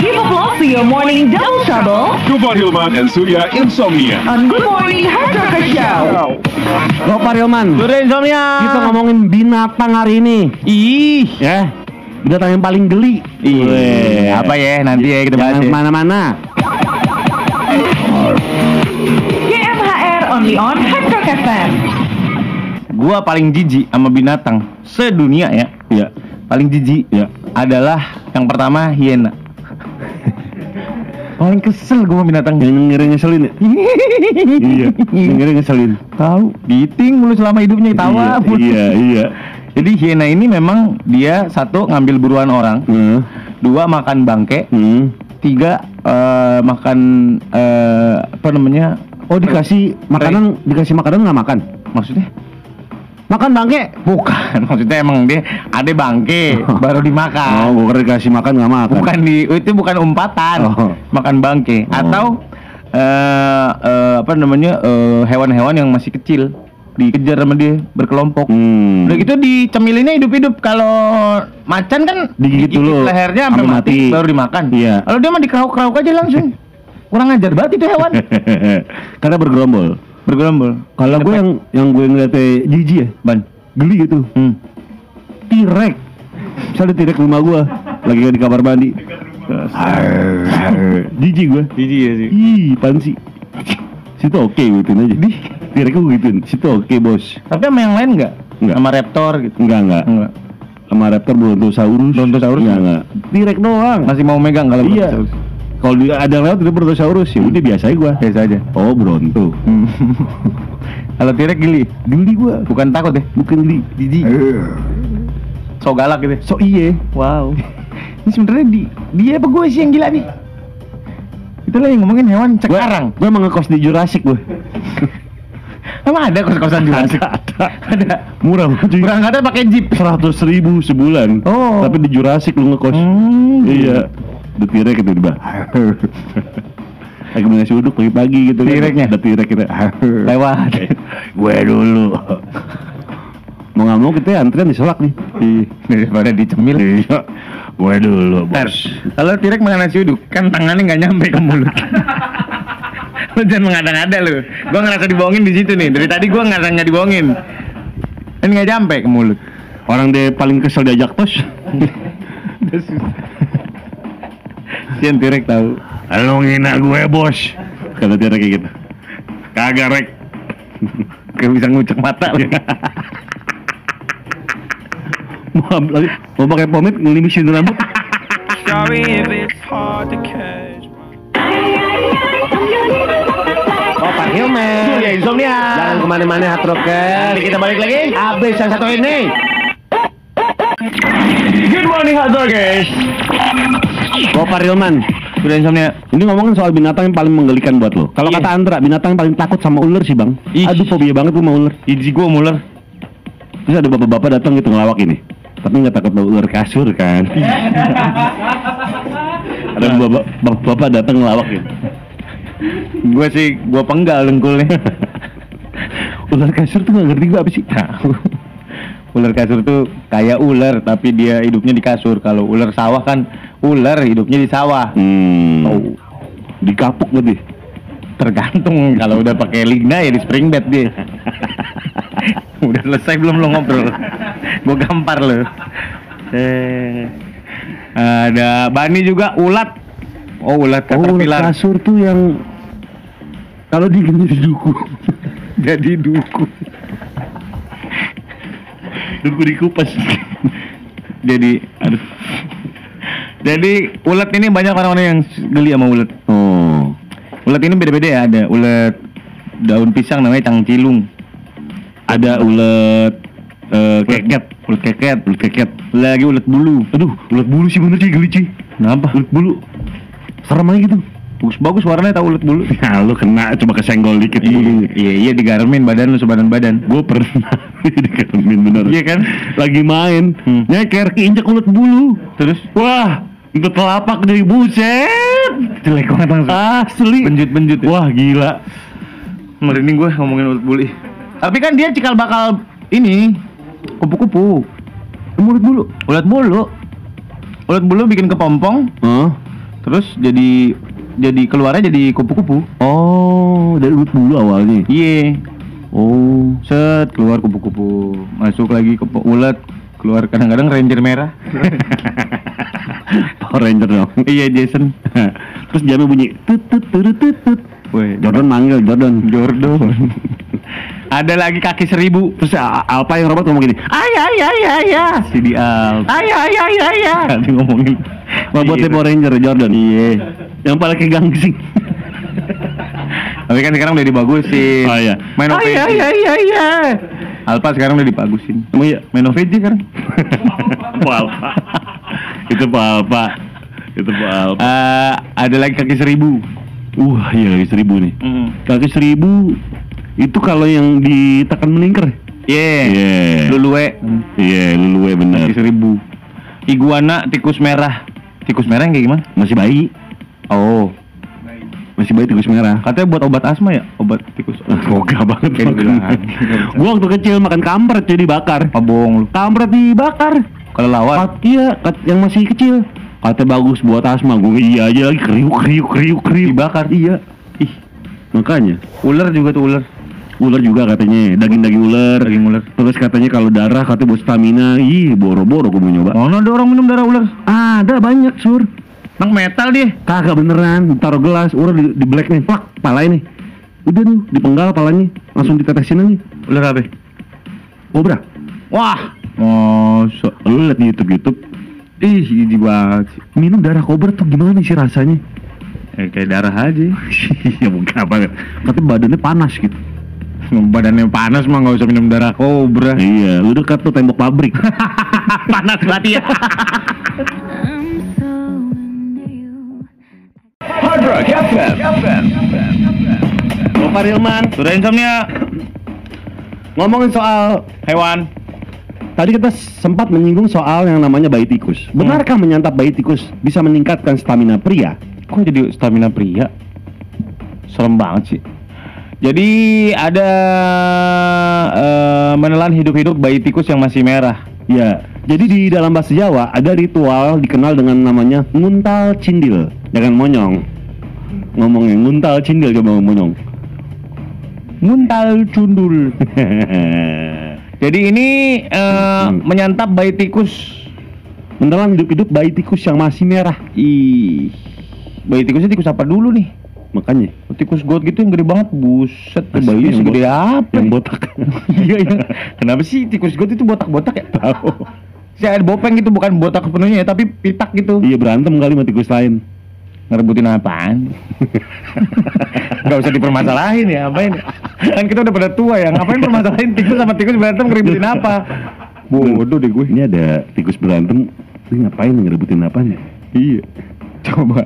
Give applause to your morning double trouble Gopar Hilman and Surya Insomnia. on Good Morning Hard Rocker Show. Gopar Hilman Sudah insomnia. Kita ngomongin binatang hari ini Ih. Ya Binatang yang paling geli Weh, apa ya nanti ya kita bahas Jangan ya. ke mana-mana GMHR only on Hard Rock FM. Gua paling jijik sama binatang sedunia ya. Iya Paling jijik Iya adalah yang pertama hiena. paling kesel sama binatang. Yang ngeri ngeselin ya Iya Yang ngeri ngeselin Tahu, giting mulu selama hidupnya tawa. Iya Iya iya Jadi hiena ini memang dia satu ngambil buruan orang, Hmm. dua makan bangke, Hmm. tiga eh, makan eh, apa namanya? Oh dikasih makanan Dikasih makanan nggak makan Maksudnya? Makan bangke Bukan, maksudnya emang dia ada bangke baru Oh dimakan. gue kira dikasih makan nggak makan Bukan di itu bukan umpatan. Oh. Makan bangke Oh. atau eh eh, apa namanya? eh, hewan-hewan yang masih kecil dikejar sama dia berkelompok. Hmm. Udah gitu dicemilinnya hidup-hidup. Kalau macan kan Digigit digigit dulu, lehernya sampai mati, mati. baru dimakan. Iya. Kalau dia mah dikrauk-krauk aja langsung. Kurang ajar banget itu hewan. Karena bergerombol Bergerombol. Kalau gue yang yang gue ngeliatnya jijik ya ban. Geli gitu Hmm. Tirek Misalnya tirek rumah gue Lagi di kamar mandi Jijik gue Jijik ya sih. Ih, pan sih Situ oke gituin aja Di Tirek gue gituin Situ oke bos Tapi sama yang lain enggak? Nggak. Sama raptor gitu. Enggak enggak Enggak. Sama raptor Brontosaurus Brontosaurus Enggak enggak Tirek doang Masih mau megang kalau Iya Brontosaurus. Kalau dia ada lewat itu Brontosaurus ya udah biasa aja gue Biasa aja. Oh Bronto Hmm. Kalau tirek geli, Geli gue bukan takut ya? Bukan geli Jijik. So galak gitu. So iya Wow. Ini sebenarnya di dia apa gue sih yang gila nih? Itulah yang ngomongin hewan cekarang. Gue emang ngekos di Jurassic gue Emang ada kos-kosan di Jurassic? Ada ada. Murah banget cuy Berangkatnya pakai jeep. Seratus ribu sebulan Oh. Tapi di Jurassic lu ngekos Hmm. Iya Udah tirek gitu tiba Lagi mau ngasih uduk pagi-pagi gitu kan. Tireknya? Udah tirek gitu Lewat. Gue dulu Mau gak mau kita antrian diselak nih Daripada dicemil. Iya Gue dulu bos kalau tirek makan nasi uduk, kan tangannya nggak nyampe ke mulut. lu jangan mengada-ngada lu. Gua ngerasa dibohongin di situ nih. Dari tadi gua ngerasa nggak dibohongin. Kan nggak nyampe ke mulut. Orang dia paling kesel diajak tos Sian tirek tahu. Lu ngina gue bos Kata tirek kayak gitu Kagak rek Kayak bisa ngucek mata lu. Mau, lagi, mau pakai pomade ngelimisin rambut Sorry if it's hard to catch. Bapak Hilman Surya Insomnia. Jangan ke mana-mana hard Nanti kita balik lagi. Abis yang satu ini Good morning hot guys. Bapak Hilman Surya Insomnia. Ini ngomongin soal binatang yang paling menggelikan buat lo Kalau Iya. kata Andra, binatang yang paling takut sama ular sih bang Ih. Aduh fobia banget gue sama ular Iji gua muler. Terus ada bapak-bapak datang gitu ngelawak ini Tapi nggak takut sama ular kasur kan Ada bapak- bapak-bapak datang ngelawak gitu Gua sih gua penggal dengkulnya. Ular kasur tuh gak ngerti gue apa sih Tahu. ular kasur tuh kayak ular tapi dia hidupnya di kasur. Kalau ular sawah kan ular hidupnya di sawah. Hmm Tahu. Dikapuk ngerti Tergantung kalau udah pakai ligna ya di spring bed dia. udah selesai belum lo ngobrol? Gue gampar lo. Eh, ada bani juga ulat. Oh ulat Oh caterpillar. kasur tuh yang Kalau digini di duku Jadi duku. Duku dikupas Jadi aduh. Jadi ulat ini banyak orang-orang yang geli sama ulat. Oh Ulat ini beda-beda ya. Ada ulat daun pisang namanya cangcilung. Ada ulet eh, keket Ulat keket. Ulet keket Lagi ulat bulu. Aduh ulet bulu sih bener sih geli cuy Kenapa? Ulet bulu Serem aja gitu Bagus-bagus warnanya tahu ulat bulu. Ya lu kena cuma kesenggol dikit bulunya Iya, iya digarmin badan lu sebadan badan. Gue pernah dikeremin bener Iya kan? Lagi main Hmm. Nyeker keinjak ulet bulu Terus Wah Itu telapak dari buset jelek banget langsung. Asli Benjut-benjut. ya. Wah gila Merinding gue ngomongin ulat bulu. Tapi kan dia cikal bakal ini kupu-kupu. Mulut bulu Ulat bulu. ulat bulu bikin kepompong, Oh, terus jadi jadi keluarnya jadi kupu-kupu. oh dari ulat bulu awalnya. Iya. Oh, Set keluar kupu-kupu, masuk lagi ke ulat, keluar kadang-kadang ranger merah. Power Ranger dong. iya Jason. Terus jamnya bunyi tut tut tut tut tut. Woi, Jordan manggil Jordan. Jordan. Ada lagi kaki seribu. Terus Alpa yang robot ngomong gini, ayah ayah ayah ayah. Si di Al. Ayah ayah ayah ayah. Tadi ngomongin Robotnya. Power Ranger Jordan. Iya. Yang paling kayak gangsing. Tapi kan sekarang udah dibagusin. Oh iya. Main OVJ. Ayah ayah ayah ayah. Alpa sekarang udah dibagusin. Emang iya? Main OVJ sekarang. Pak Alpa. Itu Pak Alpa. Itu Pak Alpa. Eh, ada lagi kaki seribu. Wah, iya kaki seribu nih. Kaki seribu itu kalau yang ditekan melingkar. Iya. Iya. Lulue. Iya, luluwe bener. Kaki seribu. Iguana tikus merah. Tikus merah yang kayak gimana? Masih bayi. Oh, Masih bayi tikus merah. katanya buat obat asma ya? Obat tikus. Moga banget Kayak bilang. Gua waktu kecil makan kampret jadi bakar. Apa bohong lu? Kampret dibakar. Kalau lawan. Iya, yang masih kecil. Katanya bagus buat asma. Gue iya aja lagi kriuk kriuk kriuk kriuk. Dibakar. Iya. Ih, makanya. Ular juga tuh ular. Ular juga katanya, daging-daging ular. Daging ular. Terus katanya kalau darah katanya buat stamina. Ih, boro-boro gue mau nyoba. Mana ada orang minum darah ular? Ada banyak, Sur. Nang metal dia. Kagak beneran, taruh gelas, ular di, di black nih, plak, palain nih. Udah tuh, dipenggal palanya, langsung ditetesin aja. Ular apa? Kobra. Wah. Masa. Lu liat di YouTube YouTube. Ih, jijik banget sih. Minum darah kobra tuh gimana sih rasanya? Eh, kayak darah aja. ya mungkin apa Katanya badannya panas gitu. Badannya panas mah nggak usah minum darah kobra. Iya, lu dekat tuh tembok pabrik. panas berarti ya. Hard Rock FM. Oh, Pak Rilman, Sudah insomnia ngomongin soal hewan. Tadi kita sempat menyinggung soal yang namanya bayi tikus. Benarkah menyantap bayi tikus bisa meningkatkan stamina pria? Kok jadi stamina pria? Serem banget sih. Jadi ada eh, menelan hidup-hidup bayi tikus yang masih merah. Ya, jadi di dalam bahasa Jawa ada ritual dikenal dengan namanya nguntal cindil, jangan monyong. Ngomongnya nguntal cindil coba monyong. Nguntal cundul. Jadi ini eh, Hmm. menyantap bayi tikus. Menelan hidup-hidup bayi tikus yang masih merah. Ih, bayi tikusnya tikus apa dulu nih? Makanya Tikus got gitu yang gede banget, buset, Asli bayinya yang segede bot- apa? yang ya? botak. iya iya. Kenapa sih tikus got itu botak-botak ya? Tahu. Si ada bopeng gitu bukan botak sepenuhnya ya, tapi pitak gitu. iya berantem kali sama tikus lain. Ngerebutin apaan? Gak usah dipermasalahin ya, apain? Kan kita udah pada tua ya, ngapain permasalahin tikus sama tikus berantem ngeributin apa? Bodoh deh gue. Ini ada tikus berantem. Ini ngapain ngerebutin apanya? Iya. Coba.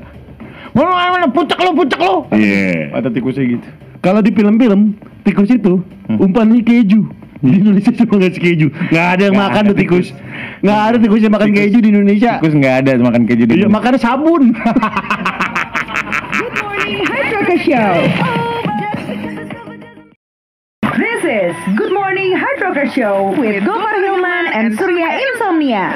Mana mana pucak lo, pucak lo. Iya. Ada tikusnya gitu. Kalau di film-film tikus itu Hmm. umpannya keju. Di Indonesia cuma ngasih keju. Nggak ada yang Nggak makan ada tuh tikus. Nggak ada tikus yang makan Tikus- keju di Indonesia. Tikus nggak ada makan keju di Iya, makannya sabun. Good morning, Hard Rocker Show. This is Good Morning Hard Rocker Show with Gopar Hilman and Surya Insomnia.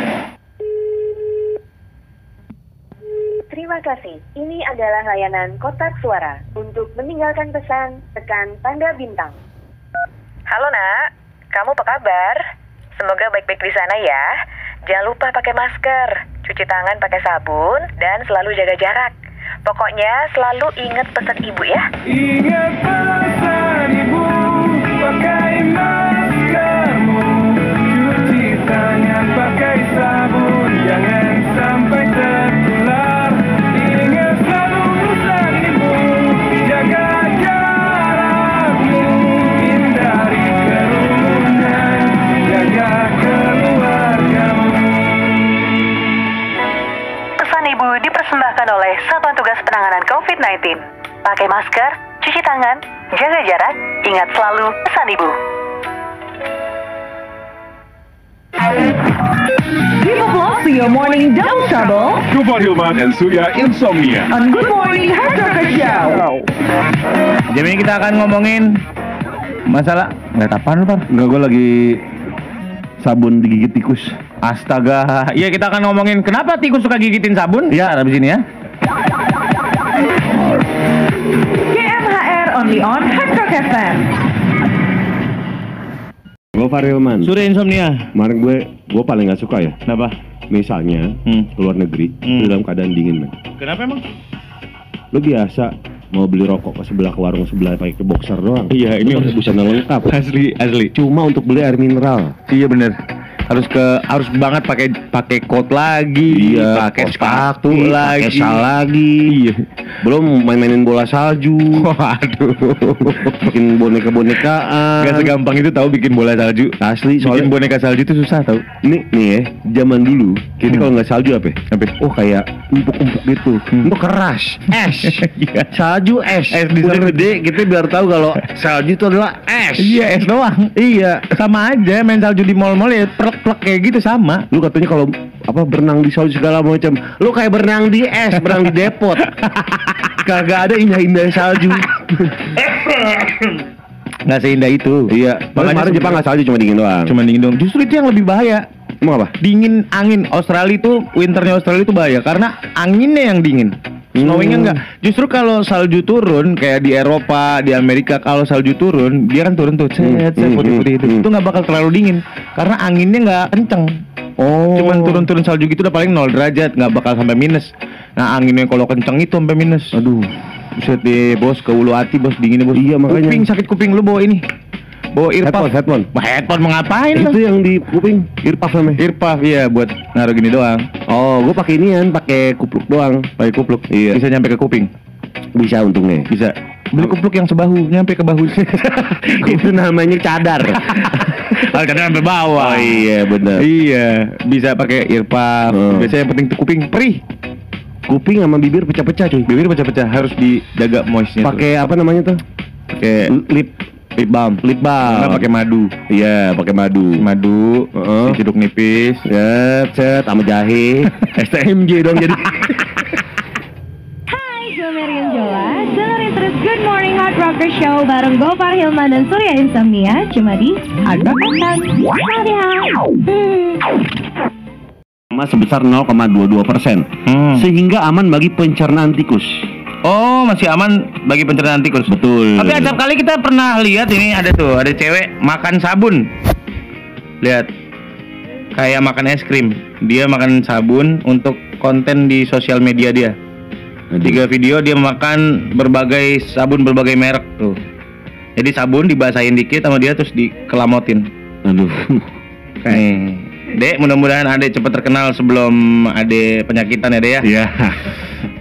Terima kasih. Ini adalah layanan kotak suara. Untuk meninggalkan pesan, tekan tanda bintang. Halo nak, kamu apa kabar? Semoga baik-baik di sana ya. Jangan lupa pakai masker, cuci tangan pakai sabun, dan selalu jaga jarak. Pokoknya selalu ingat pesan ibu ya. Ingat pesan dipersembahkan oleh Satuan Tugas Penanganan COVID-19. Pakai masker, cuci tangan, jaga jarak, ingat selalu pesan ibu. Give applause to your morning double trouble Gopar Hilman and Surya Insomnia. on Good Morning Rocker Show. Jam ini kita akan ngomongin masalah ngeliat apaan lu, Par? Enggak, gue lagi sabun digigit tikus. Astaga. Iya kita akan ngomongin kenapa tikus suka gigitin sabun. Ya, habis ini ya. GMHR only on Hard Rock FM. Gue Farilman. Surya insomnia. Kemarin gue, gue paling gak suka ya. Kenapa? Misalnya, Hmm. ke luar negeri, Hmm. dalam keadaan dingin, men. Kenapa emang? Lu biasa mau beli rokok ke sebelah ke warung sebelah pakai ke boxer doang. Iya, ini Lu pakai busana lengkap. Asli, asli. Cuma untuk beli air mineral. Iya bener. Harus ke harus banget pakai pakai coat lagi, pakai kos sepatu lagi. pakai sal lagi. Iya. Belum main-mainin bola salju. Waduh. bikin boneka-bonekaan. Gak segampang itu tahu bikin bola salju. Asli, Bikin soalnya boneka salju itu susah tahu. Ini nih ya, zaman dulu kita Hmm. kalau nggak salju apa? ya? Apa? Oh kayak empuk-empuk gitu. Itu keras. Es. Iya. salju es. Es Udah diserut. gede kita biar tahu kalau salju itu adalah es. Iya, es doang. Iya. Sama aja main salju di mall-mall ya plek-plek kayak gitu sama. Lu katanya kalau apa berenang di salju segala macam. Lu kayak berenang di es, berenang di depot. Kagak ada indah-indah salju. Nggak seindah itu. iya. Makanya Makanya kemarin Jepang nggak salju cuma dingin doang. Cuma dingin dong. Justru itu yang lebih bahaya. Emang apa? Dingin angin Australia itu winternya Australia itu bahaya karena anginnya yang dingin. Snowingnya Hmm. enggak. Justru kalau salju turun kayak di Eropa, di Amerika kalau salju turun dia kan turun tuh Hmm, cet cet hmm, putih-putih itu. hmm. Itu nggak bakal terlalu dingin karena anginnya nggak kenceng. Oh. Cuman turun-turun salju gitu udah paling 0 derajat, nggak bakal sampai minus. Nah anginnya kalau kenceng itu sampai minus. Aduh. Buset deh bos, ke ulu hati bos, dinginnya bos. Iya, makanya. Kuping sakit kuping lu bawa ini. Bawa earpuff. Headphone, headphone. Wah, headphone mau ngapain Itu lu? yang di kuping, earpuff namanya. Earpuff iya buat naruh gini doang. Oh, gue pakai inian, pakai kupluk doang. Pakai kupluk. Iya. Bisa nyampe ke kuping. Bisa untungnya. Bisa. Beli kupluk yang sebahu, nyampe ke bahu. itu namanya cadar. Kalau kadang sampai bawah. Oh iya benar. Iya, bisa pakai earpuff. Hmm. Biasanya yang penting kuping perih. Kuping sama bibir pecah-pecah cuy. Bibir pecah-pecah harus dijaga moistnya. Pakai apa namanya tuh? pakai Lip lip balm. lip balm. Enggak pakai madu. Iya, pakai madu. Madu, Heeh. diciduk nipis. Set, set sama jahe. STMJ dong jadi. Hai, gue Marion Jola. Dengerin terus Good Morning Hard Rocker Show bareng Gopar Hilman dan Surya Insomnia cuma di Hard Rock FM. Hmm. Sebesar 0,22 persen. Hmm. Sehingga aman bagi pencernaan tikus. Oh, masih aman bagi pencernaan tikus. Betul. Tapi acap kali kita pernah lihat ini ada tuh, ada cewek makan sabun. Lihat. Kayak makan es krim. Dia makan sabun untuk konten di sosial media dia. Tiga video dia makan berbagai sabun berbagai merek tuh. Jadi sabun dibasahin dikit sama dia terus dikelamotin. Aduh. Nih. Dek, mudah-mudahan Ade cepat terkenal sebelum Ade penyakitan ya, Dek ya. Iya.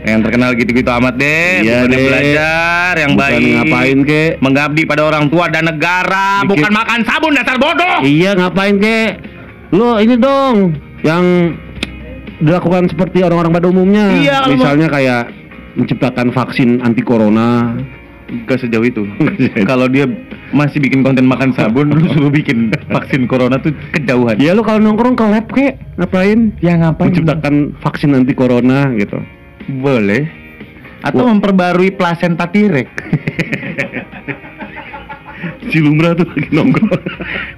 Yang terkenal gitu-gitu amat deh, Iya, bukannya Dek. belajar yang Bukan baik. ngapain, Kek? Mengabdi pada orang tua dan negara, Dikit. bukan makan sabun dasar bodoh. Iya ngapain kek? Lo ini dong yang dilakukan seperti orang-orang pada umumnya. Iya, Misalnya kayak menciptakan vaksin anti corona. Gak sejauh itu. Kalau dia masih bikin konten makan sabun, lu suruh bikin vaksin corona tuh kejauhan. Ya lo kalau nongkrong ke lab kek ngapain? Ya ngapain? Menciptakan vaksin anti corona gitu. Boleh. Atau memperbarui plasenta tirek. Si lumrah tuh lagi nongkrong.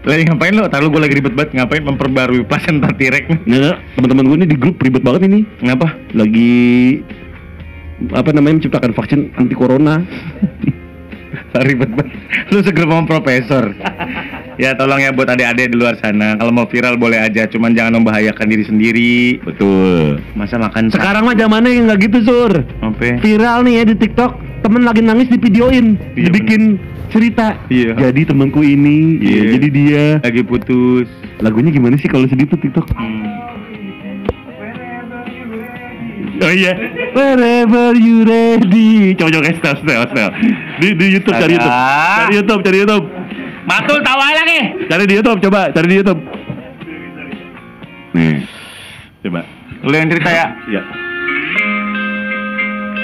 Lagi ngapain lo? Tahu gue lagi ribet banget ngapain memperbarui plasenta tirek? Nah, teman-teman gue ini di grup ribet banget ini. Kenapa? Lagi apa namanya menciptakan vaksin anti corona. ribet banget. Lu segera sama profesor. ya tolong ya buat adik-adik di luar sana. Kalau mau viral boleh aja, cuman jangan membahayakan diri sendiri. Betul. Masa makan Sekarang mah zamannya yang nggak gitu sur. Apa? Viral nih ya di TikTok, temen lagi nangis di videoin, Iya, dibikin cerita. Iya. Jadi temanku ini, Iya. ya, jadi dia. lagi putus. Lagunya gimana sih kalau sedih tuh TikTok? Oh iya, wherever you ready. Coba coba setel setel setel. Di di YouTube cari. YouTube, cari YouTube, cari YouTube, Matul tawa lagi. cari di YouTube, coba cari di YouTube. Nih, coba. Lu yang cerita ya. Ya.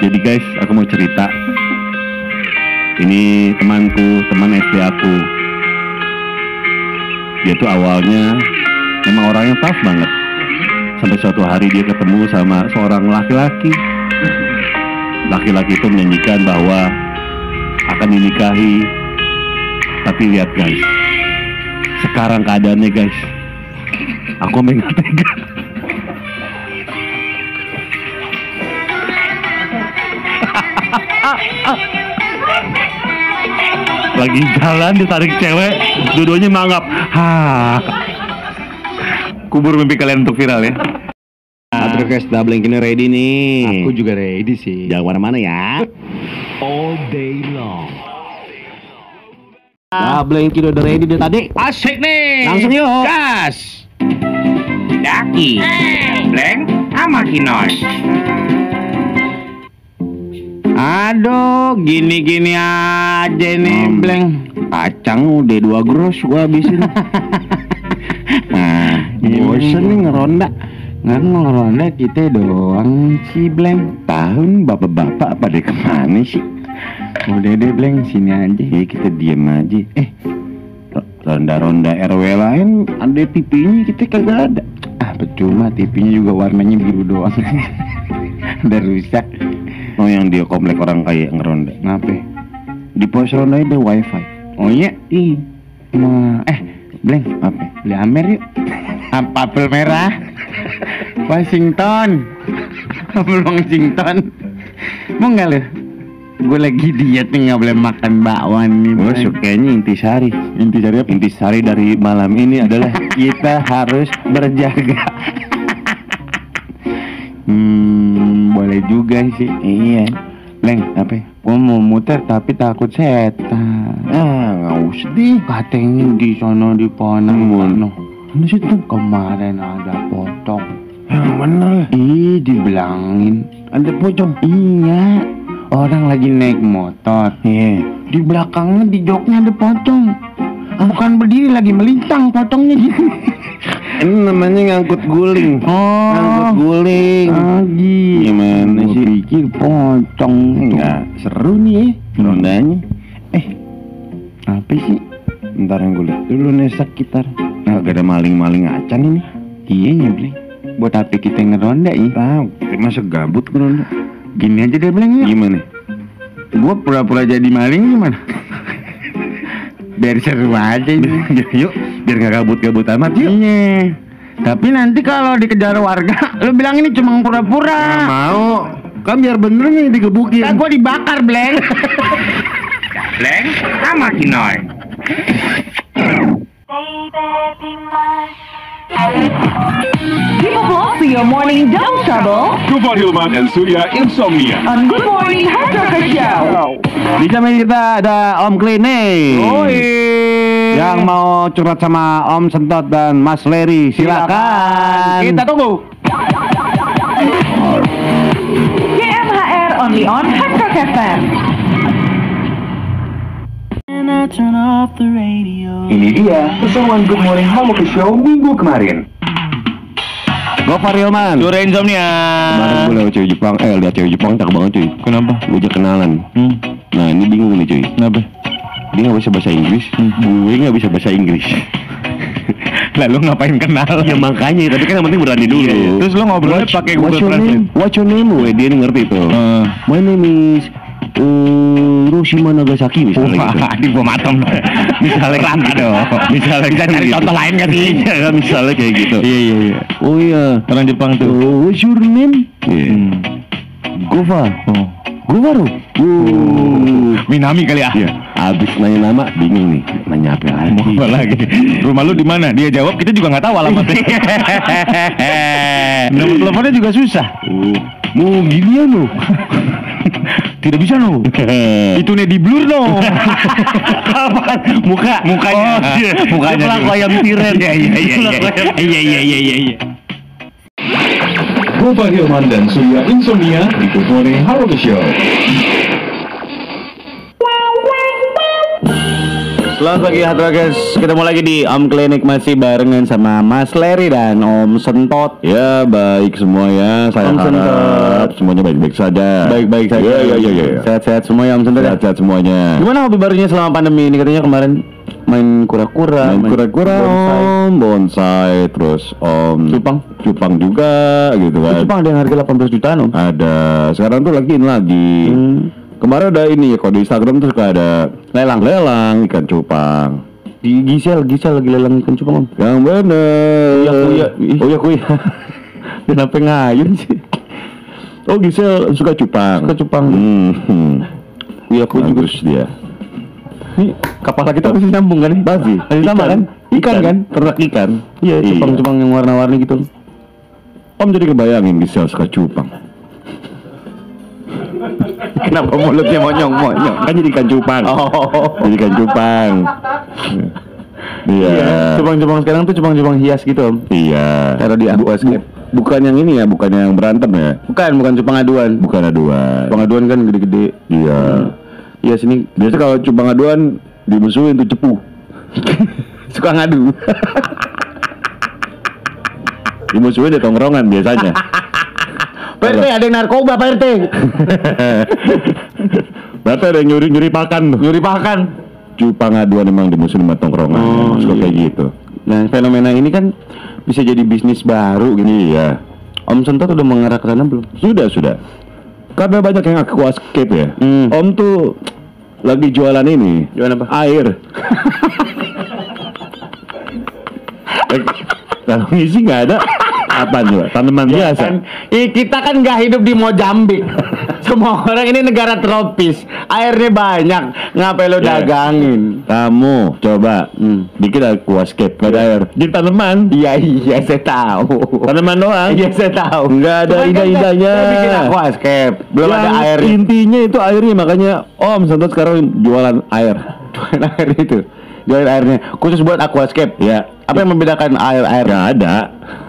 Jadi guys, aku mau cerita. Ini temanku, teman SD aku. Dia tuh awalnya emang orangnya tough banget. Sampai suatu hari dia ketemu sama seorang laki-laki. Laki-laki itu menyanyikan bahwa akan dinikahi. Tapi lihat guys, sekarang keadaannya guys, Aku tega. Lagi jalan ditarik cewek, dua-duanya mangap. Ha. Kubur mimpi kalian untuk viral ya. Adrokes double ini ready nih. Aku juga ready sih. Jangan ke mana-mana ya. All day long. Double ini udah ready deh tadi. Asik nih. Langsung yuk. Gas. Daki. Bleng sama Kinoy. Aduh, gini-gini aja nih, Hmm. Bleng. Kacang udah dua gros gua habisin. Nah, Bosen nih ngeronda. Nggak ngeronda kita doang sih, Bleng. Tahun bapak-bapak pada ke mana sih? Udah deh, Bleng, sini aja. Ya kita diem aja. Eh, ro- ronda-ronda RW lain ada TV-nya kita kagak ada. Ah, percuma TV-nya juga warnanya biru doang. Udah rusak. Oh yang dia komplek orang kaya ngeronda. Ngapain? Di pos ronda ada wifi. Oh iya? Ih. Ma, eh, Bleng, Apa? beli Amer yuk. Apel merah? Washington. Apel Washington. Mau nggak lu? Gue lagi diet nih nggak boleh makan bakwan nih. Gue Bleng. sukanya intisari. Intisari apa? Intisari dari malam ini adalah kita harus berjaga. Hmm, boleh juga sih. iya. Bleng, Apa? gue mau muter tapi takut setan. Ah, nggak usah deh. Katanya di sono di Ponang Mana? Sih tuh? Kemarin ada potong. Yang mana? Ih, dibilangin. Ada pocong. Iya, orang lagi naik motor. Iya. Di belakangnya di joknya ada pocong. Bukan berdiri lagi melintang pocongnya gitu. Ini namanya ngangkut guling. Ngangkut Oh, guling. lagi. Gimana Gua sih? pikir pocong. Enggak seru nih ya rondanya. Eh, Apa sih? ntar yang gue lihat dulu nih sekitar. Kagak ada maling-maling acan ini. Iya ya, Bleng. Buat apa kita ngeronda ya? Tahu, masa gabut ngeronda. Gini aja deh, Bleng. ya. Gimana? Gua pura-pura jadi maling gimana? Biar seru aja ini. yuk, biar nggak gabut-gabut amat yuk. Iya. Tapi nanti kalau dikejar warga, lu bilang ini cuma pura-pura. mau. Kan biar bener nih digebukin. Kan gua dibakar, Bleng. Bleng sama Kinoy. Up lost to your morning double trouble Gopar Hilman and Surya Insomnia. on Good Morning Hard Rocker Show. Di samping kita ada Om Klinik. Yang mau curhat sama Om Sentot dan Mas Leri, silakan. Kita tunggu. KMHR only on Rock FM. Ini dia keseruan Good Morning Haloka Show minggu kemarin. Gopar Hilman. Sore insomnia. Kemarin gue lewat cewek Jepang, eh lihat cewek Jepang cakep banget cuy. Kenapa? Gue aja kenalan. Hmm. Nah ini bingung nih cuy. Kenapa? Dia nggak bisa bahasa Inggris, gue nggak bisa bahasa Inggris. Lalu ngapain kenal? ya makanya, tapi kan yang penting berani dulu. Iya, Terus lo ngobrolnya What's- pakai what's Google your name? Translate? What's your name? Weh, dia ngerti tuh. Eh. My name is uh, Hiroshima Nagasaki misalnya gitu. Wah, di bom atom Misalnya gitu. dong. Misalnya Bisa gitu. cari contoh lain gak sih? Iya kan, misalnya kayak gitu. Iya, iya, iya. Oh iya. Orang Jepang tuh. Oh, what's your name? Iya. Hmm. Gova. Oh. Govaru. Uh. Minami kali ya? Iya. Abis nanya nama, bingung nih. Nanya apa lagi? Mau apa lagi? Rumah lu di mana? Dia jawab, kita juga nggak tahu alamatnya. Nomor teleponnya juga susah. Oh, mau ginian lo. Tidak bisa no. Itu nih di blur no. Muka, Mukanya. Oh, iya. Mukanya dulu. ayam tiren. Iya iya iya iya. Iya iya iya. Gopar Hilman dan Surya Insomnia di Good Morning Haloka Show. Selamat pagi Hadrakers Ketemu lagi di Om Klinik Masih barengan sama Mas Leri dan Om Sentot Ya baik semua ya. Saya Om harap Sentot. semuanya baik-baik saja. Baik-baik saja Ya ya ya ya. Sehat-sehat semua ya Om Sentot ya? Sehat-sehat semuanya. Gimana hobi barunya selama pandemi ini? Katanya kemarin main kura-kura Main kura-kura bonsai. om, bonsai, terus om Cupang? cupang juga gitu kan. Jepang ada yang harga 18 jutaan Om Ada. Sekarang tuh lagi in lagi. Hmm. Kemarin ada ini kalau di Instagram tuh suka ada Lelang lelang ikan cupang. Di Gisel, Gisel lagi lelang ikan cupang om. Yang bener. Kuya, kuya. Ih. Oh ya kuya. Kenapa ngayun sih? Oh Gisel suka cupang. Suka cupang. Hmm. Kuya, kuya juga. Bagus dia. Ini kapal kita masih nyambung kan nih? Masih. Masih sama kan? Ikan, kan? Ternak ikan. Iya, cupang-cupang yang warna-warni gitu. Om jadi kebayangin Gisel suka cupang. Kenapa mulutnya monyong-monyong? Kan jadi ikan cupang. Oh. Jadi ikan cupang. Iya. Cupang-cupang sekarang tuh cupang-cupang hias gitu om. Iya. Taruh di aquascape. Bukan yang ini ya, bukan yang berantem ya. Bukan, bukan cupang aduan. Bukan aduan. Cupang aduan kan gede-gede. Iya. Iya sini Biasa kalau cupang aduan dimusuhin tuh cepu. suka ngadu. Dimusuhin di tongkrongan biasanya. Pak RT ada yang narkoba Pak RT. Berarti ada yang nyuri-nyuri pakan tuh. Nyuri pakan. Cupang aduan emang dimusuhin sama tongkrongan. Oh, Suka iya. kayak gitu. Nah fenomena ini kan bisa jadi bisnis baru gitu. Iya. Om Sentot udah mengarah ke sana belum? Sudah, sudah. Karena banyak yang aquascape ya. Hmm. Om tuh lagi jualan ini. Jualan apa? Air. Kalau ngisi nggak ada. Apa juga? Tanaman biasa. Kan, ih, kita kan nggak hidup di Mozambik. Semua orang ini negara tropis, airnya banyak. Ngapain lo Ya. dagangin? Kamu coba Hmm. bikin aquascape nggak ada air. Jadi tanaman. Iya iya saya tahu. Tanaman doang. Iya saya tahu. Nggak ada kan indah-indahnya. saya bikin aquascape, belum ada Yang air. Intinya itu airnya makanya Om Santot sekarang jualan air. Jualan air itu. Jualan airnya khusus buat aquascape. Ya. Apa yang membedakan air air? Nggak ada.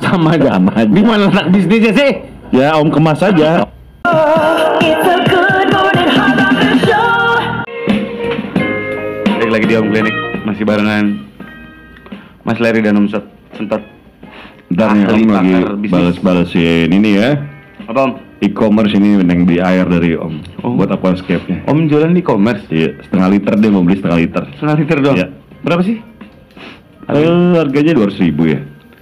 Sama aja. Sama aja. Di mana letak bisnisnya sih? Ya Om kemas aja. Balik lagi di Om Klinik masih barengan Mas Larry dan Om Sot- Sentot. Nih Ahli Om lagi balas-balasin ini ya. Apa Om? E-commerce ini yang beli air dari Om. Oh. Buat aquascape-nya. Om jualan di e-commerce. Iya, setengah liter dia mau beli setengah liter. Setengah liter dong. Iya. Berapa sih? Eh, harganya dua ribu ya.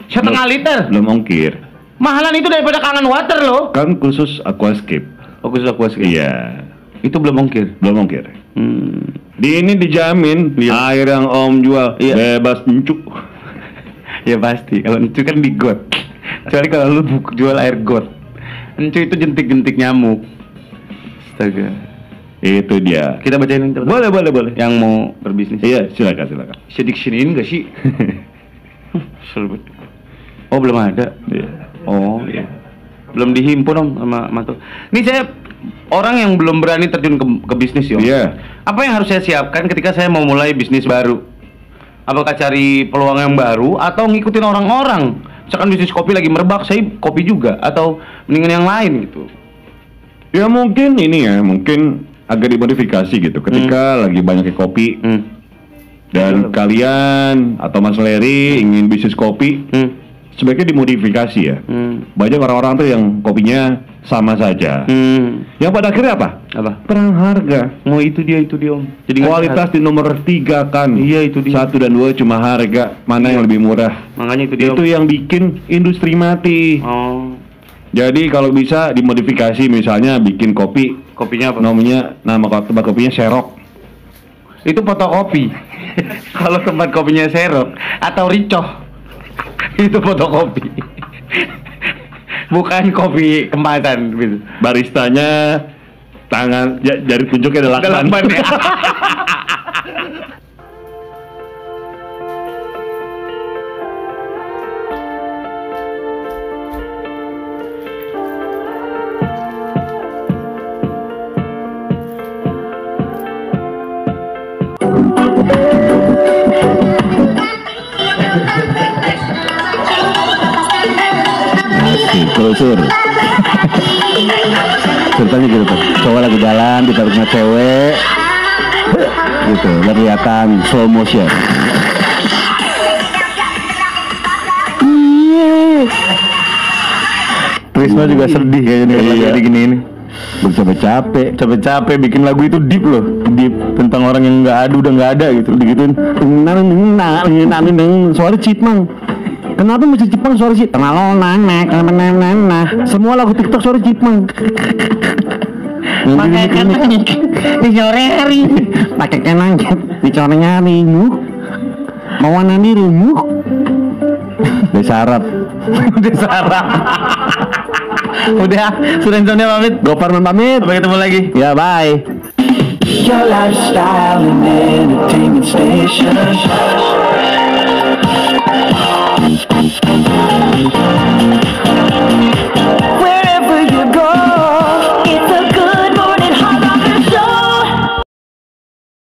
Setengah liter. Belum ongkir. Mahalan itu daripada kangen water loh. Kan khusus aquascape. Oh, khusus aquascape. Iya. Itu belum ongkir. Belum ongkir. Hmm. Di ini dijamin Iya. air yang Om jual Iya. bebas encuk. Ya pasti. Kalau itu kan di got. Kecuali kalau lu buk- jual air got. Encu itu jentik-jentik nyamuk. Astaga. Itu dia. Kita bacain yang Boleh, boleh, boleh. Yang mau berbisnis. Iya, silakan, silakan. Bisa diksiniin gak sih? Banget. Oh belum ada. Iya. Oh iya. Belum dihimpun om sama mantu. Ini saya orang yang belum berani terjun ke, ke bisnis ya. Iya. Apa yang harus saya siapkan ketika saya mau mulai bisnis baru? Apakah cari peluang yang baru atau ngikutin orang-orang? Misalkan bisnis kopi lagi merebak, saya kopi juga atau mendingan yang lain gitu. Ya mungkin ini ya, mungkin agak dimodifikasi gitu. Ketika lagi banyak kopi Hmm. dan kalian atau Mas Leri ingin bisnis kopi, Hmm. sebaiknya dimodifikasi ya. Hmm. Banyak orang-orang tuh yang kopinya sama saja. Hmm. Yang pada akhirnya apa? Apa? Perang harga. Mau itu dia itu dia om. Jadi Kualitas di nomor tiga kan. Iya, itu dia. Satu dan dua cuma harga. Mana yang lebih murah? Makanya itu dia. Itu om. yang bikin industri mati. Oh. Jadi kalau bisa dimodifikasi misalnya bikin kopi Kopinya apa? namanya nama tempat kopinya Serok. Itu fotokopi. Kalau tempat kopinya serok atau ricoh, itu fotokopi. Bukan kopi kemasan gitu. Baristanya tangan ja- jari tunjuknya adalah Ada lakban ya. Oke, terus sur. Ceritanya gitu tuh. Cowok lagi jalan di rumah cewek. Gitu, kelihatan slow motion. Trisno juga sedih kayaknya nih Iya. lagi gini ini. Bercapek-capek. Capek-capek bikin lagu itu deep loh, deep tentang orang yang nggak ada udah nggak ada gitu. Digituin. Nah, nah, nah, suara Cipang. Kenapa musik Jepang suara sih? Tengah lonang nah, nah, nah. Semua lagu TikTok suara Jepang. Pakai kan dicore hari. Pakai kan angkat dicore nyari nyuh. Mau nanti runyuh. Desa Arab. Desa Arab. Udah, sudah insomnia pamit. Goparman pamit. Sampai ketemu lagi. Ya, bye. Your lifestyle and entertainment station. Thank you.